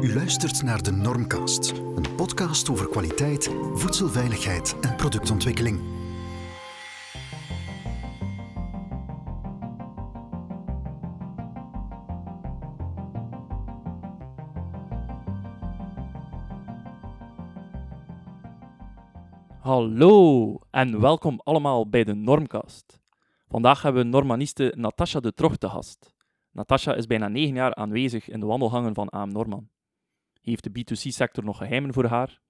U luistert naar de Normcast, een podcast over kwaliteit, voedselveiligheid en productontwikkeling. Hallo en welkom allemaal bij de Normcast. Vandaag hebben we normaniste Natasha de Trocht te gast. Natasha is bijna negen jaar aanwezig in de wandelgangen van AM Norman. Heeft de B2C-sector nog geheimen voor haar?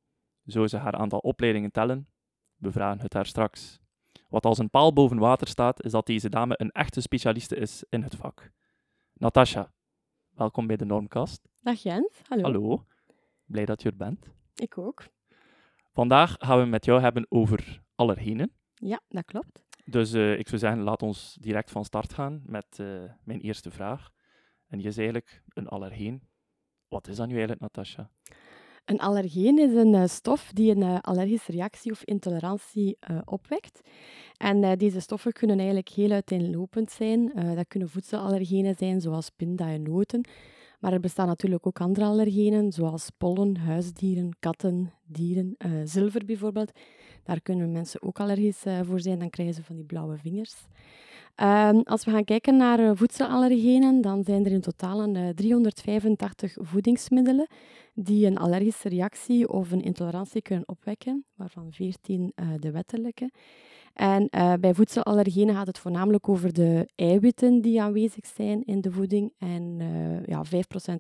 Zou ze haar aantal opleidingen tellen? We vragen het haar straks. Wat als een paal boven water staat, is dat deze dame een echte specialiste is in het vak. Natasha, welkom bij de Normcast. Dag Jens, hallo. Hallo, blij dat je er bent. Ik ook. Vandaag gaan we met jou hebben over allergenen. Ja, dat klopt. Dus uh, ik zou zeggen, laat ons direct van start gaan met uh, mijn eerste vraag. En die is eigenlijk een allergeen. Wat is dat nu eigenlijk, Natasha? Een allergeen is een uh, stof die een allergische reactie of intolerantie opwekt. En deze stoffen kunnen eigenlijk heel uiteenlopend zijn. dat kunnen voedselallergenen zijn, zoals pinda en noten. Maar er bestaan natuurlijk ook andere allergenen, zoals pollen, huisdieren, katten, dieren, zilver bijvoorbeeld. Daar kunnen mensen ook allergisch voor zijn, dan krijgen ze van die blauwe vingers. Uh, als we gaan kijken naar uh, voedselallergenen, dan zijn er in totaal een, 385 voedingsmiddelen die een allergische reactie of een intolerantie kunnen opwekken, waarvan 14 de wettelijke. En bij voedselallergenen gaat het voornamelijk over de eiwitten die aanwezig zijn in de voeding en ja, 5%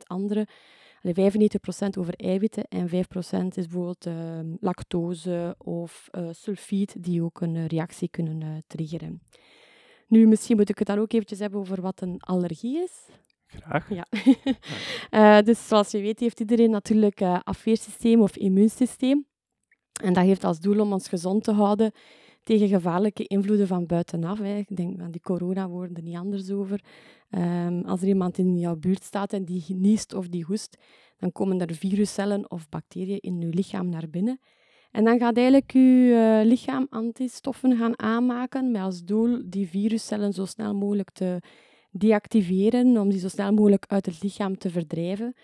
andere 95% over eiwitten en 5% is bijvoorbeeld uh, lactose of sulfiet, die ook een reactie kunnen triggeren. Nu, misschien moet ik het dan ook eventjes hebben over wat een allergie is. Graag. Ja. dus zoals je weet heeft iedereen natuurlijk een afweersysteem of immuunsysteem. En dat heeft als doel om ons gezond te houden tegen gevaarlijke invloeden van buitenaf. Hè. Ik denk aan die corona worden er niet anders over. Um, als er iemand in jouw buurt staat en die niest of die hoest, dan komen er viruscellen of bacteriën in je lichaam naar binnen. En dan gaat eigenlijk je uh, lichaam antistoffen gaan aanmaken met als doel die viruscellen zo snel mogelijk te deactiveren, om die zo snel mogelijk uit het lichaam te verdrijven.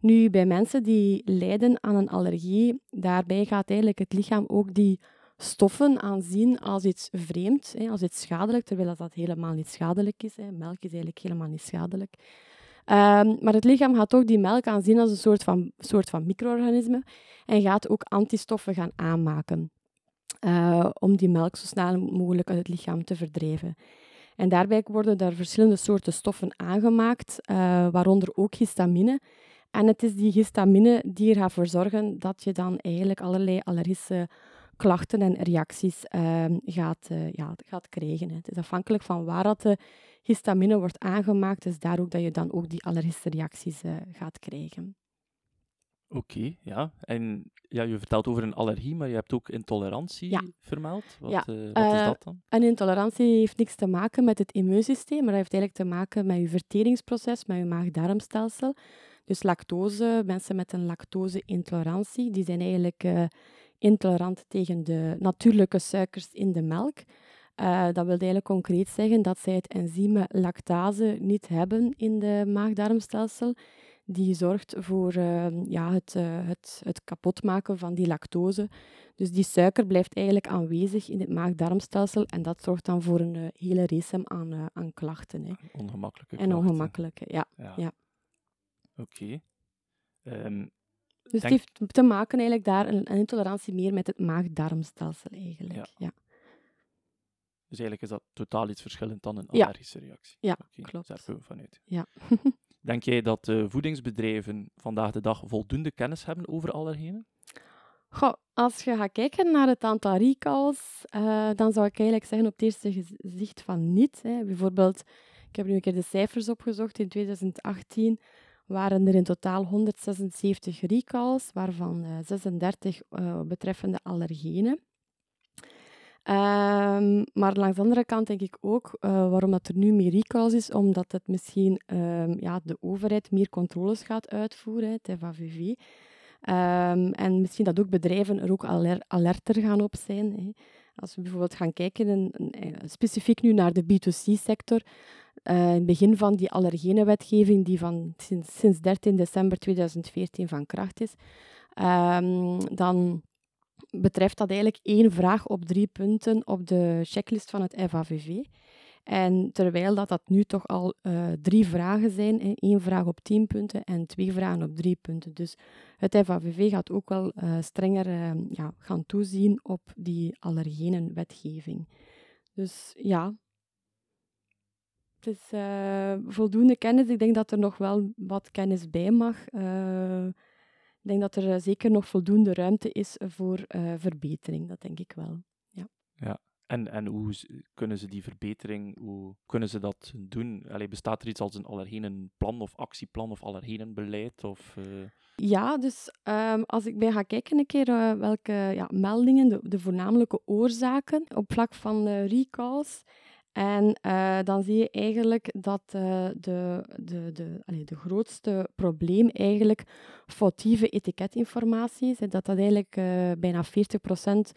Nu, bij mensen die lijden aan een allergie, daarbij gaat eigenlijk het lichaam ook die stoffen aanzien als iets vreemd, als iets schadelijk, terwijl dat helemaal niet schadelijk is. Melk is eigenlijk helemaal niet schadelijk. Um, maar het lichaam gaat ook die melk aanzien als een soort van, soort van micro-organisme en gaat ook antistoffen gaan aanmaken uh, om die melk zo snel mogelijk uit het lichaam te verdrijven. En daarbij worden er verschillende soorten stoffen aangemaakt, uh, waaronder ook histamine. En het is die histamine die er gaat voor zorgen dat je dan eigenlijk allerlei allergische klachten en reacties uh, gaat, uh, ja, gaat krijgen. Het is afhankelijk van waar dat de histamine wordt aangemaakt, is daar ook dat je dan ook die allergische reacties uh, gaat krijgen. Oké, okay, ja. En ja, je vertelt over een allergie, maar je hebt ook intolerantie ja. vermeld. Wat, ja. uh, wat is dat dan? Een intolerantie heeft niks te maken met het immuunsysteem, maar dat heeft eigenlijk te maken met je verteringsproces, met je maag-darmstelsel. Dus lactose, mensen met een lactose-intolerantie, die zijn eigenlijk uh, intolerant tegen de natuurlijke suikers in de melk. Uh, dat wil eigenlijk concreet zeggen dat zij het enzym lactase niet hebben in de maag-darmstelsel. Die zorgt voor uh, ja, het, uh, het, het kapotmaken van die lactose. Dus die suiker blijft eigenlijk aanwezig in het maag-darmstelsel en dat zorgt dan voor een hele race aan, aan klachten. Hè. Ongemakkelijke En klachten. ongemakkelijke, ja. ja. ja. Oké. Okay. Um, dus het heeft te maken eigenlijk daar een, intolerantie meer met het maag-darmstelsel eigenlijk. Ja. ja. Dus eigenlijk is dat totaal iets verschillend dan een allergische reactie. Ja, okay, klopt. Daar gaan we vanuit. Ja. Denk jij dat uh, voedingsbedrijven vandaag de dag voldoende kennis hebben over allergenen? Goh, als je gaat kijken naar het aantal recalls, uh, dan zou ik eigenlijk zeggen op het eerste gezicht van niet. Hè. Bijvoorbeeld, ik heb nu een keer de cijfers opgezocht. In 2018 waren er in totaal 176 recalls, waarvan uh, 36 betreffende allergenen. Um, maar langs de andere kant denk ik ook uh, waarom dat er nu meer recalls is, omdat het misschien um, ja, de overheid meer controles gaat uitvoeren, het FAVV. Um, en misschien dat ook bedrijven er ook aler alerter gaan op zijn. Hè. Als we bijvoorbeeld gaan kijken, in, specifiek nu naar de B2C-sector, uh, in het begin van die allergenenwetgeving, die van sinds, sinds 13 december 2014 van kracht is, um, dan betreft dat eigenlijk één vraag op drie punten op de checklist van het FAVV. En terwijl dat, dat nu toch al uh, drie vragen zijn, één vraag op tien punten en twee vragen op drie punten. Dus het FAVV gaat ook wel uh, strenger ja, gaan toezien op die allergenenwetgeving. Dus ja, het is voldoende kennis. Ik denk dat er nog wel wat kennis bij mag. ik denk dat er zeker nog voldoende ruimte is voor verbetering. Dat denk ik wel. Ja. ja. En, en hoe kunnen ze die verbetering, hoe kunnen ze dat doen? Allee, bestaat er iets als een allergenenplan of actieplan of allergenenbeleid? Of, uh... Ja, dus um, als ik ben ga kijken een keer uh, welke ja, meldingen, de, de, voornamelijke oorzaken op vlak van uh, recalls. En dan zie je eigenlijk dat de, de, de, allee, de grootste probleem eigenlijk foutieve etiketinformatie is. Dat dat eigenlijk bijna 40 procent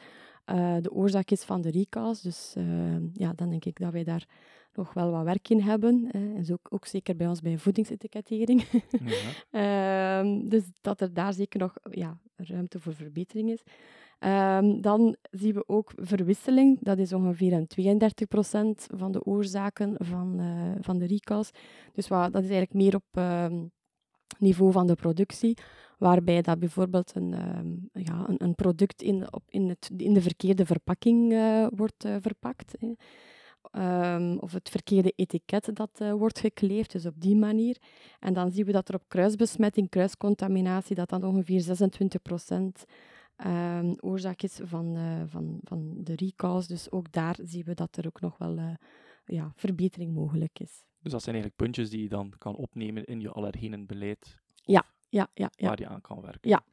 uh, de oorzaak is van de recalls. Dus uh, ja, dan denk ik dat wij daar nog wel wat werk in hebben. Uh, en zo ook, ook, zeker bij ons bij voedingsetikettering. ja. uh, dus dat er daar zeker nog ja, ruimte voor verbetering is. Um, dan zien we ook verwisseling. Dat is ongeveer 32% van de oorzaken van, uh, van de recalls. Dus wat, dat is eigenlijk meer op ehm, niveau van de productie waarbij dat bijvoorbeeld een, uh, ja, een, een, product in, op, in, het, in de verkeerde verpakking uh, wordt uh, verpakt. Of het verkeerde etiket dat wordt gekleefd, dus op die manier. En dan zien we dat er op kruisbesmetting, kruiscontaminatie, dat dan ongeveer 26 procent um, oorzaak is van, van, van de recalls. Dus ook daar zien we dat er ook nog wel ja, verbetering mogelijk is. Dus dat zijn eigenlijk puntjes die je dan kan opnemen in je allergenenbeleid? Ja, ja, ja, ja. waar je aan kan werken. Ja.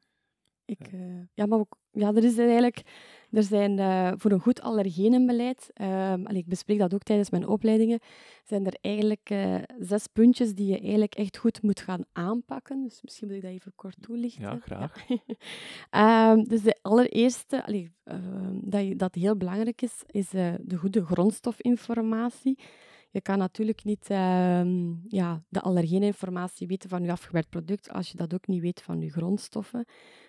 Ik, uh, ja, maar ook, ja, er is eigenlijk, er zijn uh, voor een goed allergenenbeleid, uh, ik bespreek dat ook tijdens mijn opleidingen, zijn er eigenlijk uh, zes puntjes die je eigenlijk echt goed moet gaan aanpakken. Dus misschien wil ik dat even kort toelichten. Ja, graag. Ja. dus de allereerste, allee, ehm, dat, je, dat heel belangrijk is, is de goede grondstofinformatie. Je kan natuurlijk niet uh, ja, de allergeninformatie weten van je afgewerkt product als je dat ook niet weet van je grondstoffen.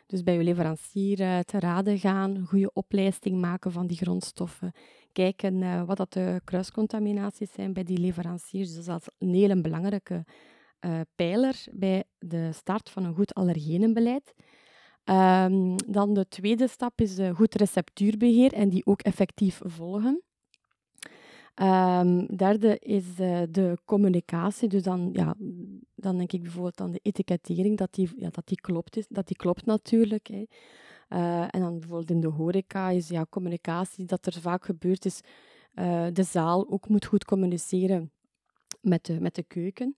Dus bij je leverancier uh, te raden gaan, goede oplijsting maken van die grondstoffen. Kijken uh, wat dat de kruiscontaminaties zijn bij die leveranciers. Dus dat is een hele belangrijke uh, pijler bij de start van een goed allergenenbeleid. Um, dan de tweede stap is goed receptuurbeheer en die ook effectief volgen. Um, derde is uh, de communicatie. Dus dan, ja, dan denk ik bijvoorbeeld aan de etikettering, dat die, ja, dat die, klopt, is, dat die klopt natuurlijk. Hè. Uh, en dan bijvoorbeeld in de horeca is ja, communicatie, dat er vaak gebeurt is, uh, de zaal ook moet goed communiceren met de, met de keuken.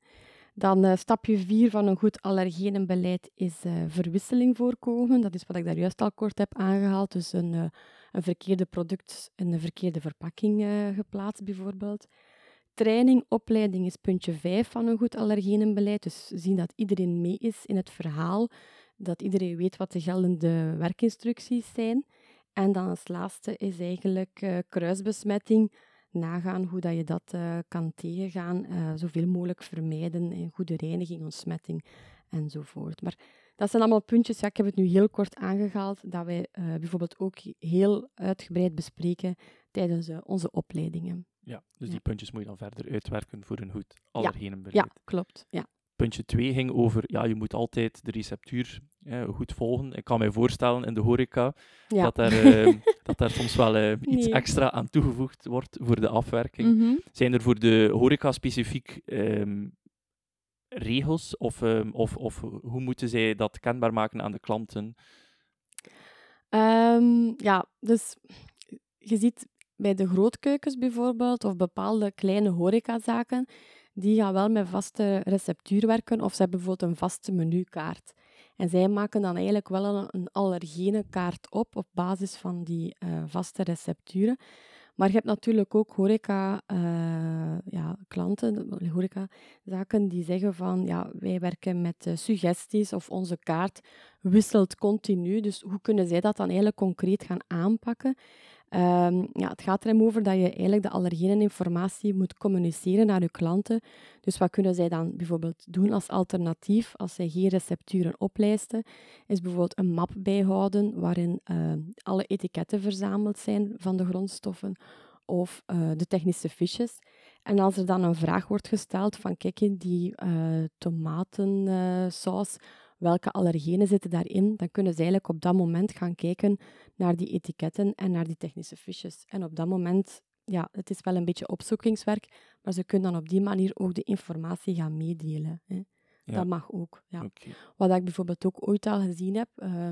Dan stapje vier van een goed allergenenbeleid is verwisseling voorkomen. Dat is wat ik daar juist al kort heb aangehaald. Dus een een verkeerde product in een verkeerde verpakking geplaatst, bijvoorbeeld. Training, opleiding is puntje 5 van een goed allergenenbeleid. Dus zien dat iedereen mee is in het verhaal, dat iedereen weet wat de geldende werkinstructies zijn. En dan als laatste is eigenlijk kruisbesmetting. Nagaan hoe dat je dat uh, kan tegengaan, uh, zoveel mogelijk vermijden, en goede reiniging, ontsmetting enzovoort. Maar dat zijn allemaal puntjes, ja, ik heb het nu heel kort aangehaald, dat wij uh, bijvoorbeeld ook heel uitgebreid bespreken tijdens onze opleidingen. Ja, dus die puntjes moet je dan verder uitwerken voor een goed allergenenbeleid. Ja, ja, klopt. Ja. Puntje 2 ging over, ja, je moet altijd de receptuur goed volgen. Ik kan mij voorstellen in de horeca ja. dat, er, uh, dat daar soms wel iets nee. extra aan toegevoegd wordt voor de afwerking. Mm -hmm. Zijn er voor de horeca specifiek um, regels? Of, um, of, of hoe moeten zij dat kenbaar maken aan de klanten? Um, ja, dus je ziet bij de grootkeukens bijvoorbeeld, of bepaalde kleine horecazaken, die gaan wel met vaste receptuur werken, of ze hebben bijvoorbeeld een vaste menukaart. En zij maken dan eigenlijk wel een, allergene kaart op op basis van die uh, vaste recepturen. Maar je hebt natuurlijk ook horeca, uh, ja, klanten, horeca-zaken die zeggen van ja, wij werken met uh, suggesties of onze kaart wisselt continu. Dus hoe kunnen zij dat dan eigenlijk concreet gaan aanpakken? Ehm, ja, het gaat er hem over dat je eigenlijk de allergeneninformatie moet communiceren naar je klanten. Dus wat kunnen zij dan bijvoorbeeld doen als alternatief als zij geen recepturen oplijsten? Is bijvoorbeeld een map bijhouden waarin uh, alle etiketten verzameld zijn van de grondstoffen of uh, de technische fiches. En als er dan een vraag wordt gesteld van kijk, die uh, tomatensaus, welke allergenen zitten daarin, dan kunnen ze eigenlijk op dat moment gaan kijken naar die etiketten en naar die technische fiches. En op dat moment, ja, het is wel een beetje opzoekingswerk, maar ze kunnen dan op die manier ook de informatie gaan meedelen. Hè. Ja. Dat mag ook. Ja. Okay. Wat ik bijvoorbeeld ook ooit al gezien heb, uh,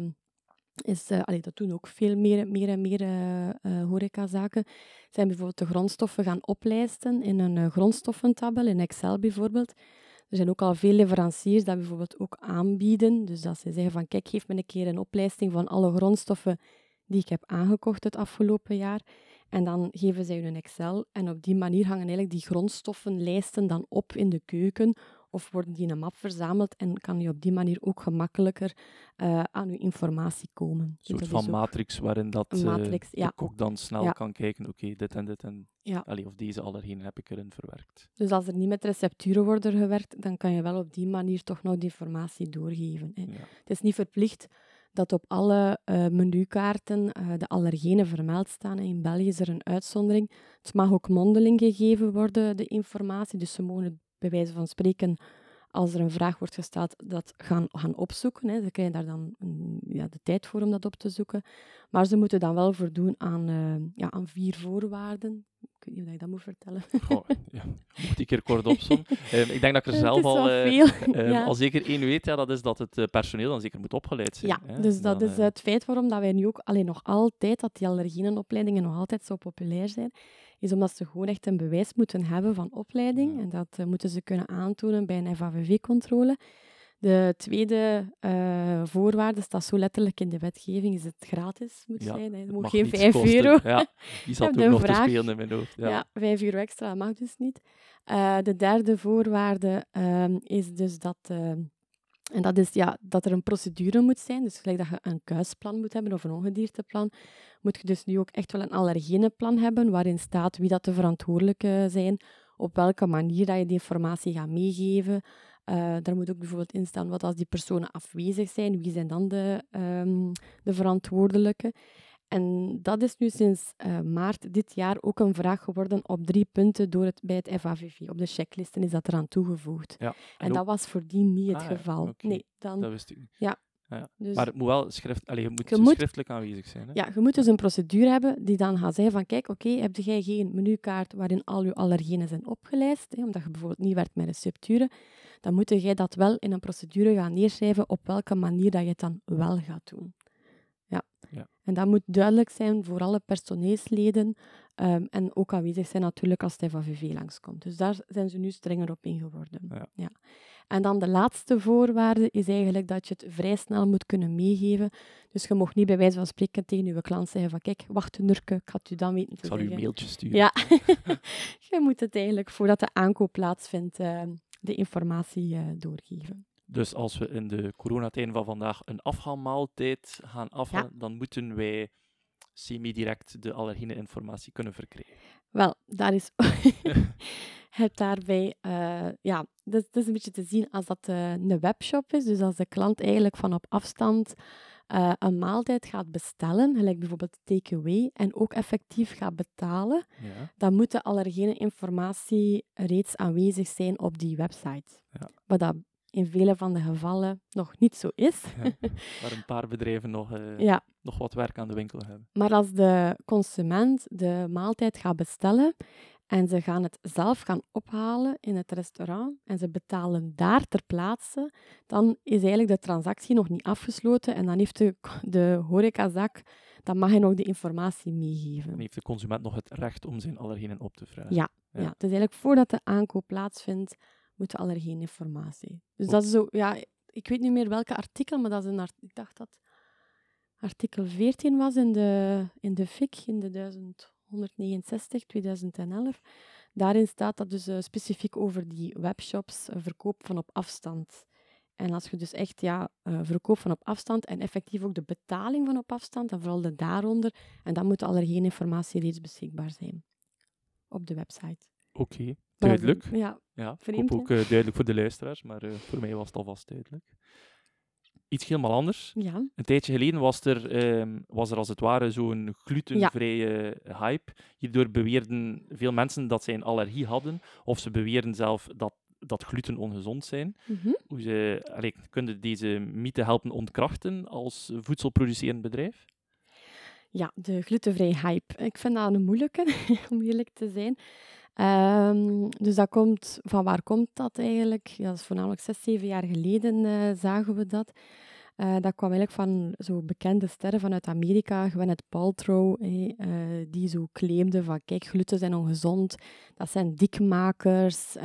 is, uh, allee, dat doen ook veel meer, meer en meer uh, uh, horecazaken, zijn bijvoorbeeld de grondstoffen gaan oplijsten in een grondstoffentabel, in Excel bijvoorbeeld. Er zijn ook al veel leveranciers dat bijvoorbeeld ook aanbieden. Dus dat ze zeggen van kijk, geef me een keer een oplijsting van alle grondstoffen die ik heb aangekocht het afgelopen jaar. En dan geven zij een Excel. En op die manier hangen eigenlijk die grondstoffenlijsten dan op in de keuken. Of worden die in een map verzameld en kan je op die manier ook gemakkelijker uh, aan je informatie komen. Een soort dus van matrix waarin dat uh, matrix, de ja. kok dan snel ja. kan kijken, oké, okay, dit en dit en ja. allee, of deze allergenen heb ik erin verwerkt. Dus als er niet met recepturen wordt gewerkt, dan kan je wel op die manier toch nog die informatie doorgeven. Hè. Het is niet verplicht dat op alle uh, menukaarten uh, de allergenen vermeld staan. In België is er een uitzondering. Het mag ook mondeling gegeven worden, de informatie. Dus ze mogen bij wijze van spreken, als er een vraag wordt gesteld, dat gaan, gaan opzoeken. Hè. Ze krijgen daar dan ja, de tijd voor om dat op te zoeken. Maar ze moeten dan wel voldoen aan, uh, ja, aan vier voorwaarden. Ik weet niet of ik dat moet vertellen. Goh, ja. Moet ik hier kort opzommen. um, ik denk dat ik er zelf al, uh, um, ja. al zeker één weet, ja, dat is dat het uh, personeel dan zeker moet opgeleid zijn. Ja, hè. dus dat dan, is het feit waarom dat wij nu ook alleen nog altijd, dat die allergenenopleidingen nog altijd zo populair zijn, is omdat ze gewoon echt een bewijs moeten hebben van opleiding. Ja. En dat uh, moeten ze kunnen aantonen bij een FAVV-controle. De tweede uh, voorwaarde staat zo letterlijk in de wetgeving, is het gratis moet ja, zijn. Het het moet mag geen niets 5 kosten. euro. Ja, die zat ook nog vraag- te spelen in mijn hoofd. Ja. Ja, 5 euro extra mag dus niet. Uh, de derde voorwaarde um, is dus dat, uh, en dat, is, ja, dat er een procedure moet zijn. Dus gelijk dat je een kuisplan moet hebben of een ongedierteplan, moet je dus nu ook echt wel een allergenenplan hebben waarin staat wie dat de verantwoordelijken zijn, op welke manier dat je die informatie gaat meegeven. Uh, daar moet ook bijvoorbeeld in staan wat als die personen afwezig zijn, wie zijn dan de, um, de verantwoordelijke. En dat is nu sinds uh, maart dit jaar ook een vraag geworden op drie punten door het, bij het FAVV. Op de checklisten is dat eraan toegevoegd. Ja. En, En dat was voordien niet het Ah, ja, geval. Nee, dan, dat wist ik niet. Ja. Ja. dus, Maar het moet wel schrift, je moet, Je moet- schriftelijk aanwezig zijn. Hè? ja, je moet dus een procedure hebben die dan gaat zeggen van kijk, oké, heb jij geen menukaart waarin al je allergenen zijn opgelijst, hè, omdat je bijvoorbeeld niet werkt met recepturen, dan moet jij dat wel in een procedure gaan neerschrijven op welke manier dat je het dan wel gaat doen. Ja. Ja. En dat moet duidelijk zijn voor alle personeelsleden ehm, en ook aanwezig zijn natuurlijk als het FAVV langskomt. Dus daar zijn ze nu strenger op ingeworden. Ja. En dan de laatste voorwaarde is eigenlijk dat je het vrij snel moet kunnen meegeven. Dus je mag niet bij wijze van spreken tegen je klant zeggen van kijk, wacht een nurke, ik ga het u dan weten te Ik zal u een mailtje sturen. Ja, je moet het eigenlijk voordat de aankoop plaatsvindt eh, de informatie eh, doorgeven. Dus als we in de coronatijden van vandaag een afhaalmaaltijd gaan afhalen, dan moeten wij semi-direct de allergene-informatie kunnen verkrijgen. Wel, daar is het daarbij, eh, ja, dat, dat is een beetje te zien als dat eh, een webshop is. Dus als de klant eigenlijk van op afstand eh, een maaltijd gaat bestellen, gelijk bijvoorbeeld takeaway, en ook effectief gaat betalen, Ja. dan moet de allergene informatie reeds aanwezig zijn op die website. Ja. Wat dat in vele van de gevallen nog niet zo is. Ja. Waar een paar bedrijven nog, eh, ja. nog wat werk aan de winkel hebben. Maar als de consument de maaltijd gaat bestellen en ze gaan het zelf gaan ophalen in het restaurant en ze betalen daar ter plaatse, dan is eigenlijk de transactie nog niet afgesloten en dan heeft de, de horecazaak, dan mag hij nog de informatie meegeven. Dan heeft de consument nog het recht om zijn allergenen op te vragen. Ja, Ja. ja. dus eigenlijk voordat de aankoop plaatsvindt, moet er allergene informatie. Dus dat is zo, ja, ik weet niet meer welke artikel, maar dat is een art- ik dacht dat artikel 14 was in de, in de FIC, in de 1169, 2011. Daarin staat dat dus eh, specifiek over die webshops, eh, verkoop van op afstand. En als je dus echt ja, uh, verkoop van op afstand en effectief ook de betaling van op afstand, en vooral de daaronder, en dan moet allergene informatie reeds beschikbaar zijn op de website. Oké, okay. duidelijk. Ja, ja vreemd, ook uh, duidelijk voor de luisteraars, maar voor mij was het alvast duidelijk. Iets helemaal anders. Ja. Een tijdje geleden was er, um, was er als het ware zo'n glutenvrije ja. hype. Hierdoor beweerden veel mensen dat zij een allergie hadden, of ze beweerden zelf dat dat gluten ongezond zijn. Mm -hmm. Hoe ze, allee, kunnen deze mythe helpen ontkrachten als voedselproducerend bedrijf? Ja, de glutenvrij hype. Ik vind dat een moeilijke, om eerlijk te zijn. Um, dus dat komt, van waar komt dat eigenlijk? Ja, dat is voornamelijk zes, zeven jaar geleden uh, zagen we dat. Uh, dat kwam eigenlijk van zo bekende sterren vanuit Amerika, Gwyneth Paltrow, uh, die zo claimde van kijk, gluten zijn ongezond, dat zijn dikmakers,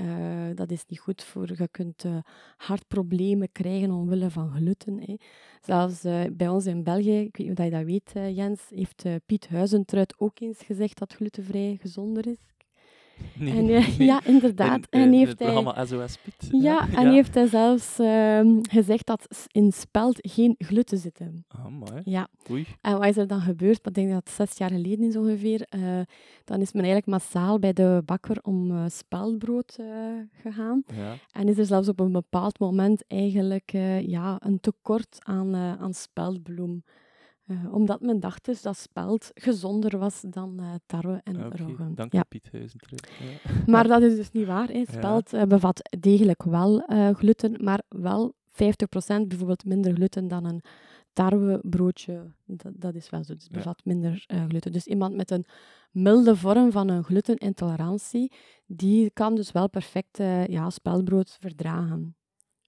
dat is niet goed voor, je kunt hartproblemen krijgen omwille van gluten. Zelfs bij ons in België, ik weet niet of je dat weet Jens, heeft Piet Huizentruid ook eens gezegd dat glutenvrij gezonder is. Nee, en, uh, nee. Ja, inderdaad. In, en in heeft het hij, programma SOS Piet. ja, en heeft hij zelfs uh, gezegd dat in spelt geen gluten zitten. Ah, mooi. Ja. Oei. En wat is er dan gebeurd? Ik denk dat het zes jaar geleden is ongeveer. Uh, dan is men eigenlijk massaal bij de bakker om speldbrood gegaan. Ja. En is er zelfs op een bepaald moment eigenlijk ja, een tekort aan, aan speldbloem. Uh, omdat men dacht dus dat spelt gezonder was dan uh, tarwe en okay, roggen. Dank ja. je, Piet Huizentruid. Ja. Maar dat is dus niet waar. Hè. Spelt ja. uh, bevat degelijk wel gluten, maar wel 50% bijvoorbeeld minder gluten dan een tarwebroodje. Dat, dat is wel zo. Dus bevat minder gluten. Dus iemand met een milde vorm van een glutenintolerantie, die kan dus wel perfect ja, spelbrood verdragen.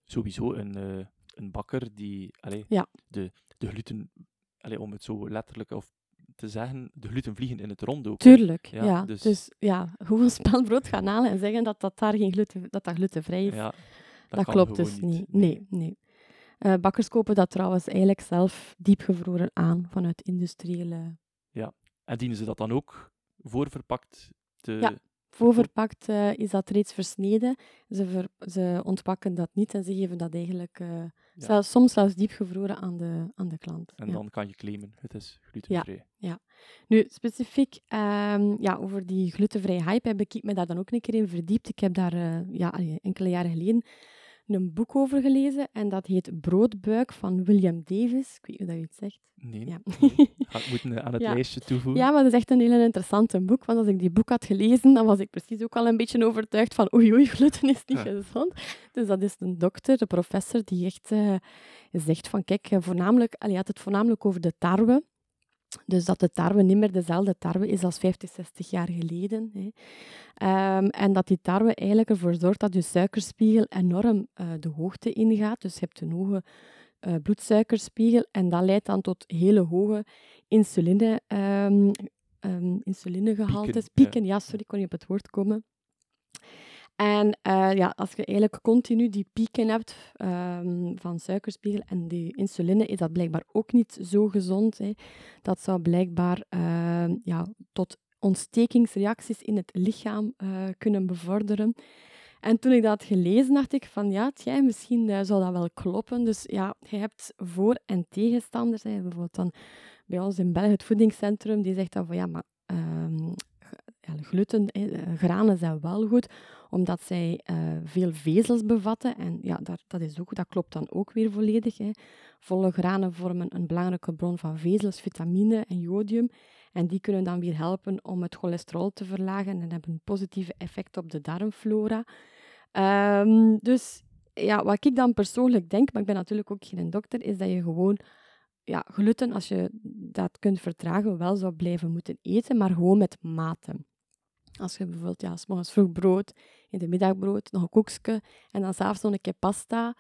Sowieso een, een bakker die allee, ja. de, de gluten Allee, om het zo letterlijk of te zeggen, de gluten vliegen in het rond ook. Tuurlijk, Ja, ja. dus- Dus, ja, gewoon spelbrood gaan halen en zeggen dat dat daar geen gluten, dat dat glutenvrij is, Ja, dat, klopt dus niet. Nee, nee. Eh, bakkers kopen dat trouwens eigenlijk zelf diepgevroren aan vanuit industriële... En dienen ze dat dan ook voorverpakt te... Ja. Voorverpakt uh, is dat reeds versneden. Ze, ver, ze ontpakken dat niet en ze geven dat eigenlijk uh, ja. zelfs, soms zelfs diepgevroren aan de, aan de klant. En ja. dan kan je claimen, het is glutenvrij. Ja. Nu, specifiek um, ja, over die glutenvrij hype heb ik me daar dan ook een keer in verdiept. Ik heb daar uh, ja, enkele jaren geleden een boek over gelezen en dat heet Broodbuik van William Davis. Ik weet niet of dat je het zegt. Nee, Ja. nee. Ik moeten aan het Ja. lijstje toevoegen. Ja, maar dat is echt een heel interessante boek. Want als ik die boek had gelezen, dan was ik precies ook al een beetje overtuigd van oei, oei, gluten is niet Ja. gezond. Dus dat is een dokter, de professor, die echt eh, zegt van kijk, eh, voornamelijk, allee, had het voornamelijk over de tarwe. Dus dat de tarwe niet meer dezelfde tarwe is als 50, 60 jaar geleden. Hè. Ehm, en dat die tarwe eigenlijk ervoor zorgt dat je suikerspiegel enorm eh, de hoogte ingaat. Dus je hebt een hoge eh, bloedsuikerspiegel en dat leidt dan tot hele hoge insuline, ehm, ehm, insulinegehaltes. Pieken, Pieken, ja. sorry, ik kon niet op het woord komen. En eh, ja, als je eigenlijk continu die pieken hebt ehm, van suikerspiegel en die insuline, is dat blijkbaar ook niet zo gezond. Hè. Dat zou blijkbaar ehm, ja, tot ontstekingsreacties in het lichaam eh, kunnen bevorderen. En toen ik dat gelezen, dacht ik van ja, misschien eh, zou dat wel kloppen. Dus ja, je hebt voor- en tegenstanders. Hè. Bijvoorbeeld dan bij ons in België het voedingscentrum, die zegt dan van ja, maar ehm, gluten, granen zijn wel goed, omdat zij eh, veel vezels bevatten. En ja, dat, is ook, dat klopt dan ook weer volledig. Hè. Volle granen vormen een belangrijke bron van vezels, vitamine en jodium. En die kunnen dan weer helpen om het cholesterol te verlagen en hebben een positieve effect op de darmflora. Ehm, dus ja, wat ik dan persoonlijk denk, maar ik ben natuurlijk ook geen dokter, is dat je gewoon ja, gluten, als je dat kunt vertragen, wel zou blijven moeten eten, maar gewoon met mate. Als je bijvoorbeeld ja, 's morgens vroeg brood, in de middag brood, nog een koekje en dan s'avonds nog een keer pasta,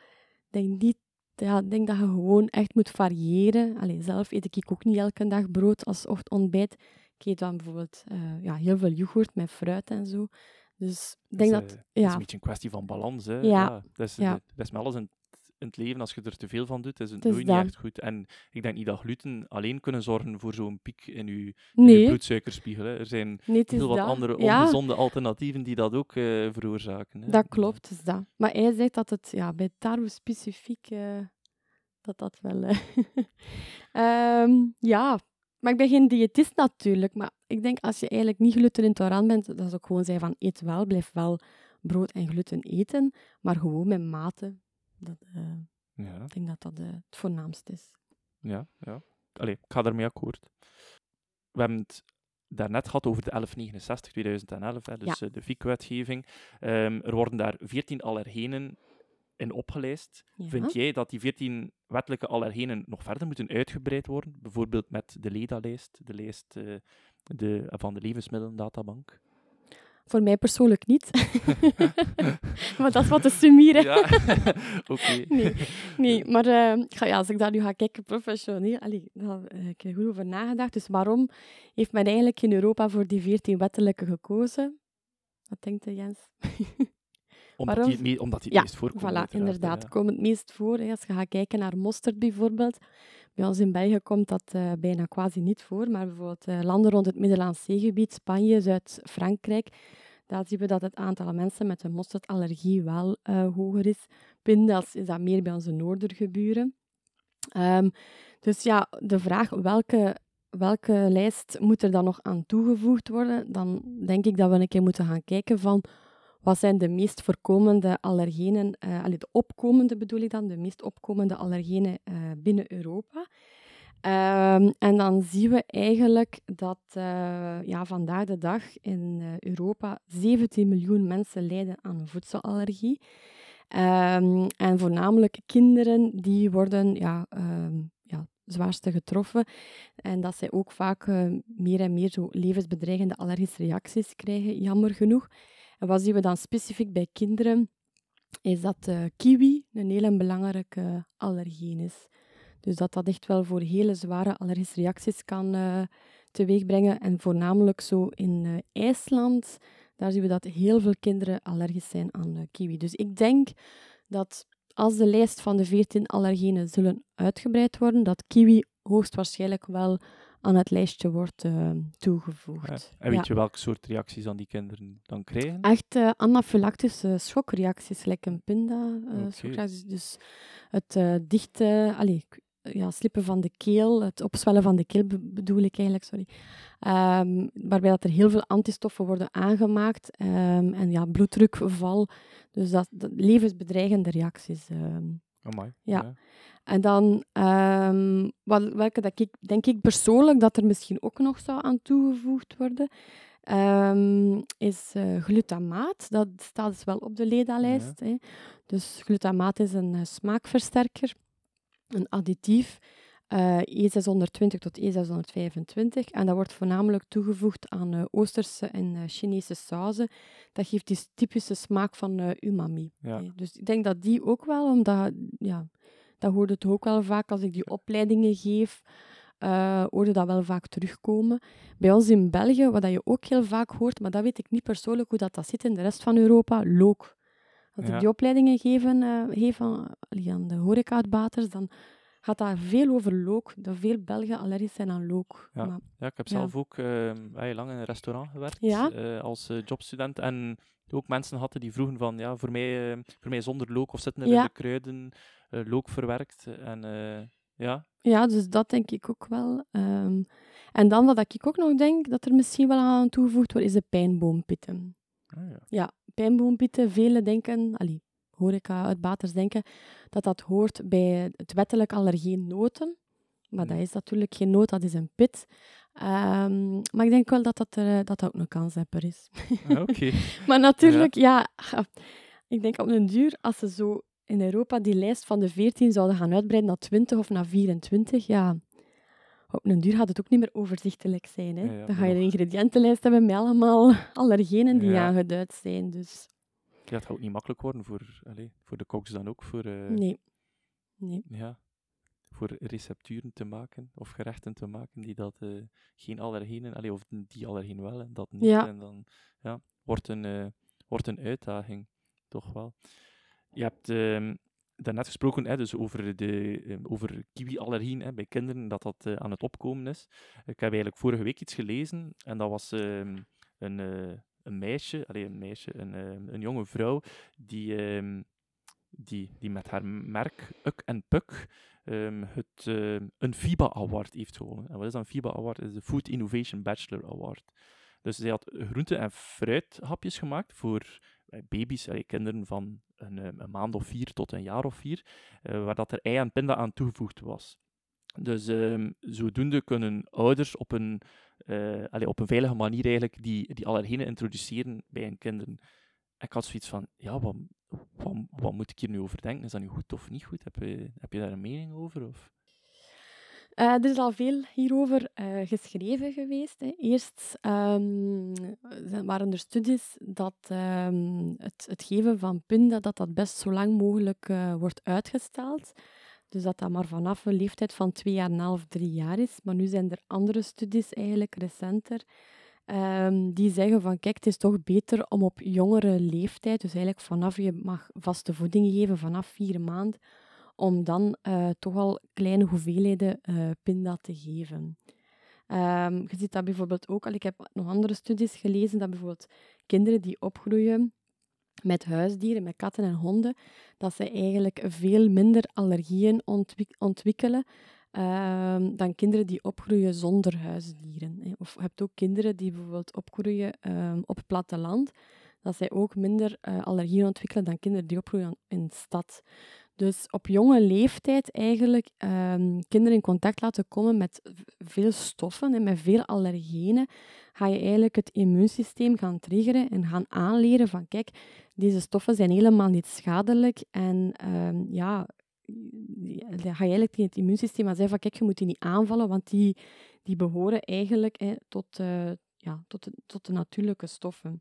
denk niet ja, ik denk dat je gewoon echt moet variëren. Allee, zelf eet ik ook niet elke dag brood als ochtendontbijt. Ik eet dan bijvoorbeeld eh, ja, heel veel yoghurt met fruit en zo. Dus ik denk dat... eh, Het is ja, een beetje een kwestie van balans. Hè. Ja. Dat, is, Ja. dat is met alles in, in het leven, als je er te veel van doet, is het nooit niet echt goed. En ik denk niet dat gluten alleen kunnen zorgen voor zo'n piek in je, in je Nee, bloedsuikerspiegel. Hè. Er zijn nee heel wat dat. andere ja, ongezonde alternatieven die dat ook eh, veroorzaken. Hè. dat klopt, is dat. Maar hij zegt dat het ja, bij tarwe specifiek, eh, dat dat wel... eh, Ehm, ja, maar ik ben geen diëtist natuurlijk. Maar ik denk als je eigenlijk niet glutenintolerant bent, dat is ook gewoon zeggen van eet wel, blijf wel brood en gluten eten, maar gewoon met mate. Dat, eh, Ja, ik denk dat dat eh, het voornaamste is. ja, ja. Allee, ik ga daarmee akkoord. We hebben het daarnet gehad over de 1169 2011, hè, dus eh, de FIC-wetgeving. Ehm, er worden daar 14 allergenen in opgelijst. Ja. Vind jij dat die 14 wettelijke allergenen nog verder moeten uitgebreid worden? Bijvoorbeeld met de LEDA-lijst, de lijst de, van de Levensmiddelendatabank? Voor mij persoonlijk niet. maar dat is wat te summeren. Ja, oké. Nee, nee, maar eh, ja, als ik daar nu ga kijken professioneel, allee, daar heb ik er goed over nagedacht. Dus waarom heeft men eigenlijk in Europa voor die 14 wettelijke gekozen? Wat denkt u, Jens? Omdat Waarom- die, omdat die Ja, het meest voorkomt. Voilà, inderdaad. ja. Komen het meest voor. hè. Als je gaat kijken naar mosterd bijvoorbeeld. Bij ons in België komt dat eh, bijna quasi niet voor. Maar bijvoorbeeld eh, landen rond het Middellandse Zeegebied, Spanje, Zuid-Frankrijk. Daar zien we dat het aantal mensen met een mosterdallergie wel eh, hoger is. Pindas is dat meer bij onze noordergeburen. Ehm, dus ja, de vraag welke, welke lijst moet er dan nog aan toegevoegd worden, dan denk ik dat we een keer moeten gaan kijken van wat zijn de meest voorkomende allergenen, allee, de opkomende bedoel ik dan, de meest opkomende allergenen eh, binnen Europa. Ehm, en dan zien we eigenlijk dat eh, ja, vandaag de dag in Europa 17 miljoen mensen lijden aan voedselallergie. Ehm, en voornamelijk kinderen die worden ja, ehm, ja, zwaarste getroffen. En dat zij ook vaak meer en meer zo levensbedreigende allergische reacties krijgen, jammer genoeg. Wat zien we dan specifiek bij kinderen? Is dat eh, kiwi een hele belangrijke allergeen is. Dus dat dat echt wel voor hele zware allergische reacties kan eh teweegbrengen. En voornamelijk zo in eh, IJsland, daar zien we dat heel veel kinderen allergisch zijn aan eh, kiwi. Dus ik denk dat als de lijst van de 14 allergenen zullen uitgebreid worden, dat kiwi hoogstwaarschijnlijk wel aan het lijstje wordt eh, toegevoegd. Ja. En weet Ja. je welke soort reacties dan die kinderen dan krijgen? Echt eh, anafylactische schokreacties, like een pinda. schokreacties. Dus het eh, dichte, allee, k- ja, slippen van de keel, het opzwellen van de keel be- bedoel ik eigenlijk, sorry. Ehm, waarbij dat er heel veel antistoffen worden aangemaakt ehm, en ja, bloeddrukval. Dus dat, dat levensbedreigende reacties. ehm. Amai. Ja. En dan, wat, welke dat ik, denk ik persoonlijk dat er misschien ook nog zou aan toegevoegd worden, ehm, is eh, glutamaat. Dat staat dus wel op de LEDA-lijst. hè. Dus glutamaat is een eh, smaakversterker, een additief, eh E620 tot E625. En dat wordt voornamelijk toegevoegd aan eh, Oosterse en eh, Chinese sauzen. Dat geeft die typische smaak van umami. Ja. Dus ik denk dat die ook wel, omdat ja, dat hoorde het ook wel vaak als ik die opleidingen geef, hoorde dat wel vaak terugkomen. Bij ons in België, wat dat je ook heel vaak hoort, maar dat weet ik niet persoonlijk hoe dat, dat zit in de rest van Europa, look. Als Ja. ik die opleidingen geven, eh, geef aan, aan de horeca-uitbaters, dan gaat dat veel over look. Dat veel Belgen allergisch zijn aan look. Ja. Maar, Ja, ik heb Ja. zelf ook ehm, heel lang in een restaurant gewerkt Ja? eh, als eh, jobstudent. En ook mensen hadden die vroegen van, ja, voor mij, eh, voor mij zonder look of zitten er in de kruiden eh, look verwerkt. En ja, ja, dus dat denk ik ook wel. Ehm, en dan wat ik ook nog denk dat er misschien wel aan toegevoegd wordt, is de pijnboompitten. ah, ja. Ja, pijnboompitten, velen denken, allee, horeca-uitbaters denken, dat dat hoort bij het wettelijk allergeen noten. Maar dat Nee. is natuurlijk geen noot, dat is een pit. Ehm, maar ik denk wel dat dat, er, dat, dat ook een kanshebber is. Ah. Maar natuurlijk, ja. ik denk op een duur, als ze zo in Europa die lijst van de 14 zouden gaan uitbreiden naar 20 of naar 24, ja, op een duur gaat het ook niet meer overzichtelijk zijn. Hè? Ja, ja, Dan ga je een ingrediëntenlijst hebben met allemaal allergenen die Ja. aangeduid zijn. Dus Ja, het gaat ook niet makkelijk worden voor, allee, voor de koks dan ook, voor, eh, nee. nee. ja, voor recepturen te maken of gerechten te maken die dat eh, geen allergenen, allee, of die allergeen wel en dat niet. Ja. En dan ja, wordt, een, eh, wordt een uitdaging, toch wel. Je hebt ehm, daarnet gesproken hè, dus over, de, eh, over kiwi-allergieën hè, bij kinderen, dat dat aan het opkomen is. Ik heb eigenlijk vorige week iets gelezen en dat was ehm, een, een meisje, allee, een meisje, een, ehm, een jonge vrouw, die, ehm, die, die met haar merk Uk en Puk ehm, het, een FIBA Award heeft gewonnen. En wat is dan FIBA Award? Dat is de Food Innovation Bachelor Award. Dus zij had groente- en fruithapjes gemaakt voor eh, baby's, kinderen van een, maand of vier tot een jaar of vier, eh, waar dat er ei en pinda aan toegevoegd was. Dus zodoende kunnen ouders op een, allee, op een veilige manier eigenlijk die, die allergenen introduceren bij hun kinderen. En ik had zoiets van, ja, wat, wat, wat moet ik hier nu over denken? Is dat nu goed of niet goed? Heb je, heb je daar een mening over? Of? Eh, er is al veel hierover eh, geschreven geweest. Hè. Eerst ehm, waren er studies dat ehm, het, het geven van pinda dat dat best zo lang mogelijk wordt uitgesteld. Dus dat dat maar vanaf een leeftijd van twee jaar en half, drie jaar is. Maar nu zijn er andere studies, eigenlijk recenter, ehm, die zeggen van kijk, het is toch beter om op jongere leeftijd, dus eigenlijk vanaf je mag vaste voeding geven, vanaf vier maanden, om dan eh, toch al kleine hoeveelheden eh, pinda te geven. Ehm, je ziet dat bijvoorbeeld ook al, ik heb nog andere studies gelezen, dat bijvoorbeeld kinderen die opgroeien met huisdieren, met katten en honden, dat ze eigenlijk veel minder allergieën ontwik- ontwikkelen ehm, dan kinderen die opgroeien zonder huisdieren. Of je hebt ook kinderen die bijvoorbeeld opgroeien ehm, op het platteland, dat zij ook minder eh, allergieën ontwikkelen dan kinderen die opgroeien in de stad. Dus op jonge leeftijd eigenlijk ehm, kinderen in contact laten komen met veel stoffen en met veel allergenen, ga je eigenlijk het immuunsysteem gaan triggeren en gaan aanleren van kijk, deze stoffen zijn helemaal niet schadelijk en ehm, ja, dan ga je eigenlijk tegen het immuunsysteem aan zeggen van kijk, je moet die niet aanvallen, want die, die behoren eigenlijk tot, eh, ja, tot, tot de natuurlijke stoffen.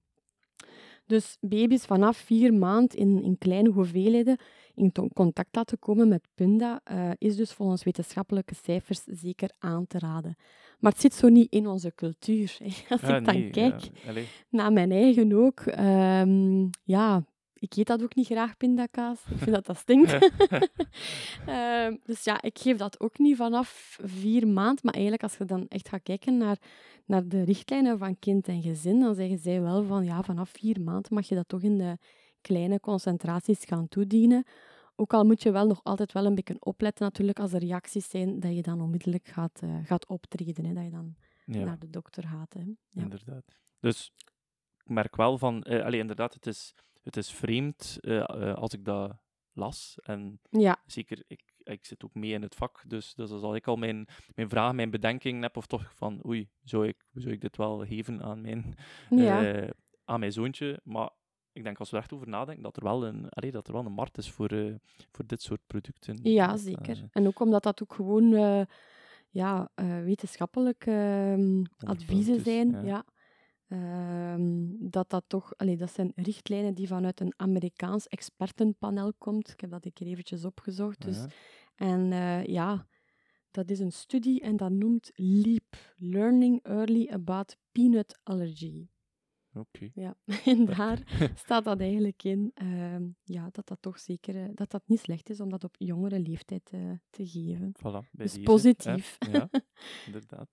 Dus baby's vanaf vier maanden in, in kleine hoeveelheden in contact laten komen met pinda eh, is dus volgens wetenschappelijke cijfers zeker aan te raden. Maar het zit zo niet in onze cultuur. hè. Als Ja, ik dan nee, kijk ja, naar mijn eigen ook, ehm, ja, ik eet dat ook niet graag, pindakaas. Ik vind dat dat stinkt. Ehm, dus ja, ik geef dat ook niet vanaf vier maanden. Maar eigenlijk, als je dan echt gaat kijken naar, naar de richtlijnen van kind en gezin, dan zeggen zij wel van, ja, vanaf vier maanden mag je dat toch in de kleine concentraties gaan toedienen. Ook al moet je wel nog altijd wel een beetje opletten natuurlijk als er reacties zijn, dat je dan onmiddellijk gaat, eh, gaat optreden. Hè, dat je dan Ja. naar de dokter gaat. Hè. Ja. Inderdaad. Dus ik merk wel van, allee, inderdaad, het is, het is vreemd eh, eh, als ik dat las. En ja, zeker, ik, ik zit ook mee in het vak, dus, dus als ik al mijn, mijn vraag, mijn bedenking heb, of toch van, oei, zou ik, zou ik dit wel geven aan mijn, ja. eh, aan mijn zoontje? Maar ik denk als we er echt over nadenken, dat er wel een, allee, dat er wel een markt is voor, voor dit soort producten. Ja, zeker. En ook omdat dat ook gewoon eh, ja, wetenschappelijke ehm, adviezen zijn. ja. Ja. Ehm, dat dat toch, allee, dat zijn richtlijnen die vanuit een Amerikaans expertenpanel komt. Ik heb dat een keer eventjes opgezocht. Dus, ja. En eh, ja, dat is een studie en dat noemt LEAP, Learning Early About Peanut Allergy. Oké. Ja, en daar staat dat eigenlijk in, ehm, ja, dat dat toch zeker eh, dat dat niet slecht is om dat op jongere leeftijd eh, te geven. Voilà, bij Dus deze, hè. positief. Ja, inderdaad.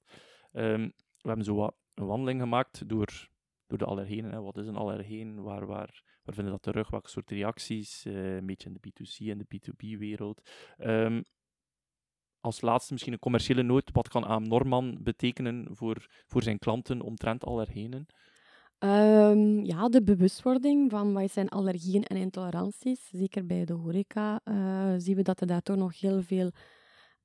Ehm, we hebben zo een wandeling gemaakt door, door de allergenen. Hè. Wat is een allergeen? Waar, waar, waar vinden dat terug? Welke soort reacties? Eh, een beetje in de B2C en de B2B-wereld. Ehm, als laatste misschien een commerciële noot. Wat kan AM Norman betekenen voor, voor zijn klanten omtrent allergenen? Ehm, ja, de bewustwording van wat zijn allergieën en intoleranties. Zeker bij de horeca eh, zien we dat er daar toch nog heel veel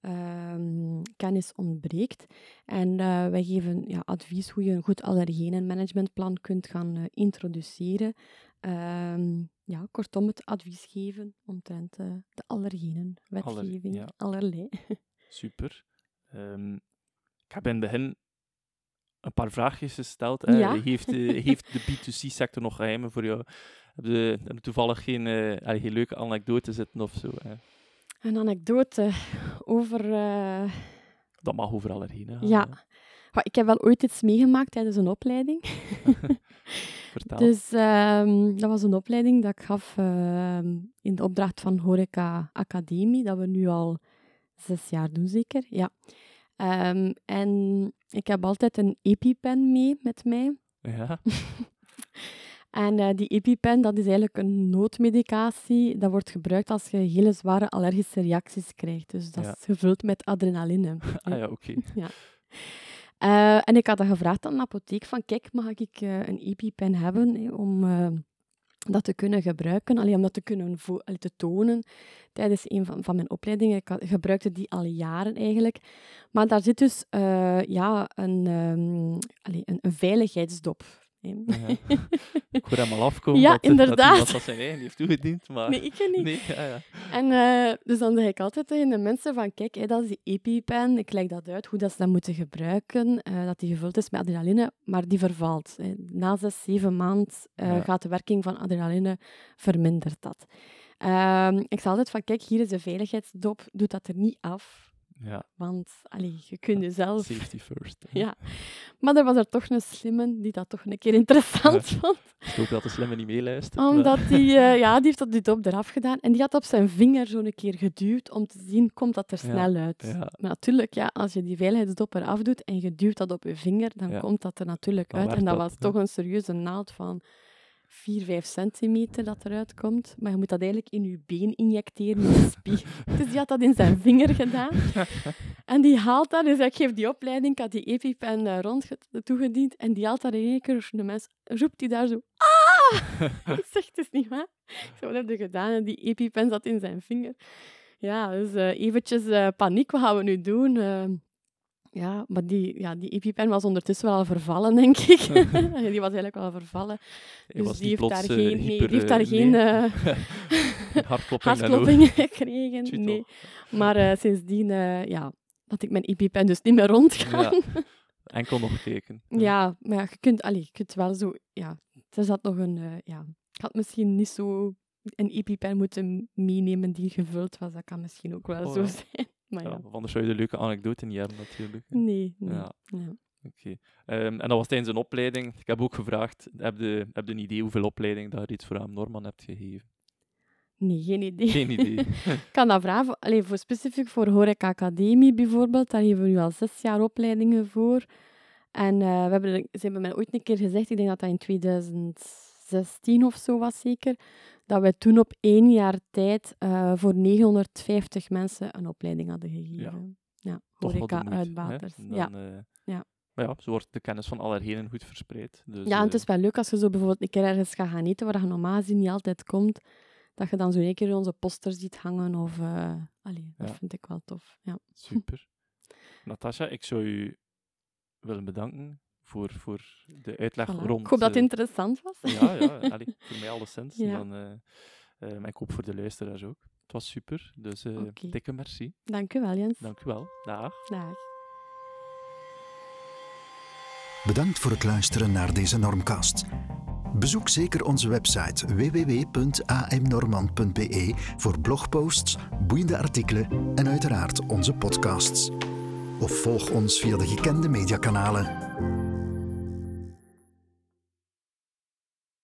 ehm, kennis ontbreekt. En eh, wij geven ja, advies hoe je een goed allergenenmanagementplan kunt gaan eh, introduceren. Ehm, ja, kortom, het advies geven omtrent eh, de allergenen, wetgeving, ja. allerlei. Super. Ehm, ik heb in het begin een paar vraagjes gesteld. Hè. Ja. Heeft, heeft de B2C-sector nog geheimen voor jou? Heb je, heb je toevallig geen, geen leuke anekdote zitten of zo? Hè? Een anekdote over... eh, Dat mag overal erheen. Hè, Ja. Goh, Ik heb wel ooit iets meegemaakt tijdens een opleiding. vertel. Dus ehm, dat was een opleiding dat ik gaf ehm, in de opdracht van Horeca Academie, dat we nu al zes jaar doen, zeker. Ja. Ehm, en ik heb altijd een EpiPen mee met mij. Ja, En eh, die EpiPen, dat is eigenlijk een noodmedicatie. Dat wordt gebruikt als je hele zware allergische reacties krijgt. Dus dat Ja. is gevuld met adrenaline. ah ja, oké. Eh, en ik had dat gevraagd aan de apotheek van, kijk, mag ik eh, een EpiPen hebben om dat te kunnen gebruiken, alleen om dat te kunnen allee, te tonen tijdens een van, van mijn opleidingen. Ik had- gebruikte die al jaren eigenlijk. Maar daar zit dus ja, een, ehm, allee, een, een veiligheidsdop. Ja. Ik hoor hem al afkomen Ja, dat, dat inderdaad. iemand dat zijn eigen heeft toegediend, maar... Nee, ik niet. Nee, ja, ja. En eh, dus dan zeg ik altijd tegen de mensen van, kijk, dat is die EpiPen. Ik leg dat uit, hoe dat ze dat moeten gebruiken. eh, dat die gevuld is met adrenaline, maar die vervalt. Na zes, zeven maanden eh, gaat de werking van adrenaline vermindert dat. Ehm, ik zeg altijd van, kijk, hier is de veiligheidsdop, doe dat er niet af. Ja. Want allee, je kunt jezelf... Safety first. hè. Ja. Maar er was er toch een slimme die dat toch een keer interessant vond. Ik hoop dat de slimme niet meeluistert. maar- Omdat die, eh, ja, die heeft dat die dop eraf gedaan. En die had op zijn vinger zo een keer geduwd om te zien, komt dat er Ja, snel uit. ja. Maar natuurlijk, ja, als je die veiligheidsdop eraf doet en je duwt dat op je vinger, dan komt dat er natuurlijk uit. En dat dat, was toch een serieuze naald van 4, 5 centimeter dat eruit komt. Maar je moet dat eigenlijk in je been injecteren, in de spier. Dus die had dat in zijn vinger gedaan. En die haalt dat, dus ik geef die opleiding, ik had die EpiPen eh, rond ge- toegediend, en die haalt dat in één keer, de mens, roept die daar zo, ah! ik zeg, het is niet waar. Ik zeg, wat heb je gedaan? En die EpiPen zat in zijn vinger. Ja, dus eh, eventjes eh, paniek, wat gaan we nu doen? Eh, ja, maar die, ja, die EpiPen was ondertussen wel al vervallen, denk ik. die was eigenlijk wel al vervallen. Dus die niet heeft, plots, daar eh, geen, nee, hyper, die heeft daar eh, geen eh, hartkloppingen gekregen. Nee. Maar eh, sindsdien, eh, ja, dat ik mijn EpiPen dus niet meer rondga. Ja. Enkel nog teken. Ja, maar ja, je kunt, allee, je kunt wel zo... Ja, er zat nog een... eh, ja, ik had misschien niet zo een EpiPen moeten meenemen die gevuld was. Dat kan misschien ook wel Oh, zo zijn. Maar ja, want anders zou je de leuke anekdote niet hebben, natuurlijk. nee. nee. Ja. Oké. Ehm, en dat was tijdens een opleiding. Ik heb ook gevraagd, heb je, heb je een idee hoeveel opleiding dat je reeds voor aan Norman hebt gegeven? Nee, geen idee. Geen idee. Ik kan dat vragen. voor- Allee, voor specifiek voor Horeca Academie bijvoorbeeld. Daar geven we nu al zes jaar opleidingen voor. En eh, we hebben, ze hebben mij ooit een keer gezegd, ik denk dat dat in 2016 of zo was zeker, dat we toen op één jaar tijd eh, voor 950 mensen een opleiding hadden gegeven. Ja, hè? horeca-uitbaters. Ja. eh, Ja. Maar ja, zo wordt de kennis van allerheen goed verspreid. Dus, ja, en het eh, is wel leuk als je zo bijvoorbeeld een keer ergens gaat gaan eten, waar je normaal gezien niet altijd komt, dat je dan zo een keer onze posters ziet hangen. Of, allee, dat Ja. vind ik wel tof. Ja. Super. Natasja, ik zou u willen bedanken voor, voor de uitleg Voilà. rond... Ik hoop dat het eh, interessant was. Ja, ja allee, voor mij alleszins. Ja. Dan, eh, eh, maar ik hoop voor de luisteraars ook. Het was super, dus eh Oké. dikke merci. Dank u wel, Jens. Dank u wel. Dag. Dag. Bedankt voor het luisteren naar deze Normcast. Bezoek zeker onze website www.amnormand.be voor blogposts, boeiende artikelen en uiteraard onze podcasts. Of volg ons via de gekende mediakanalen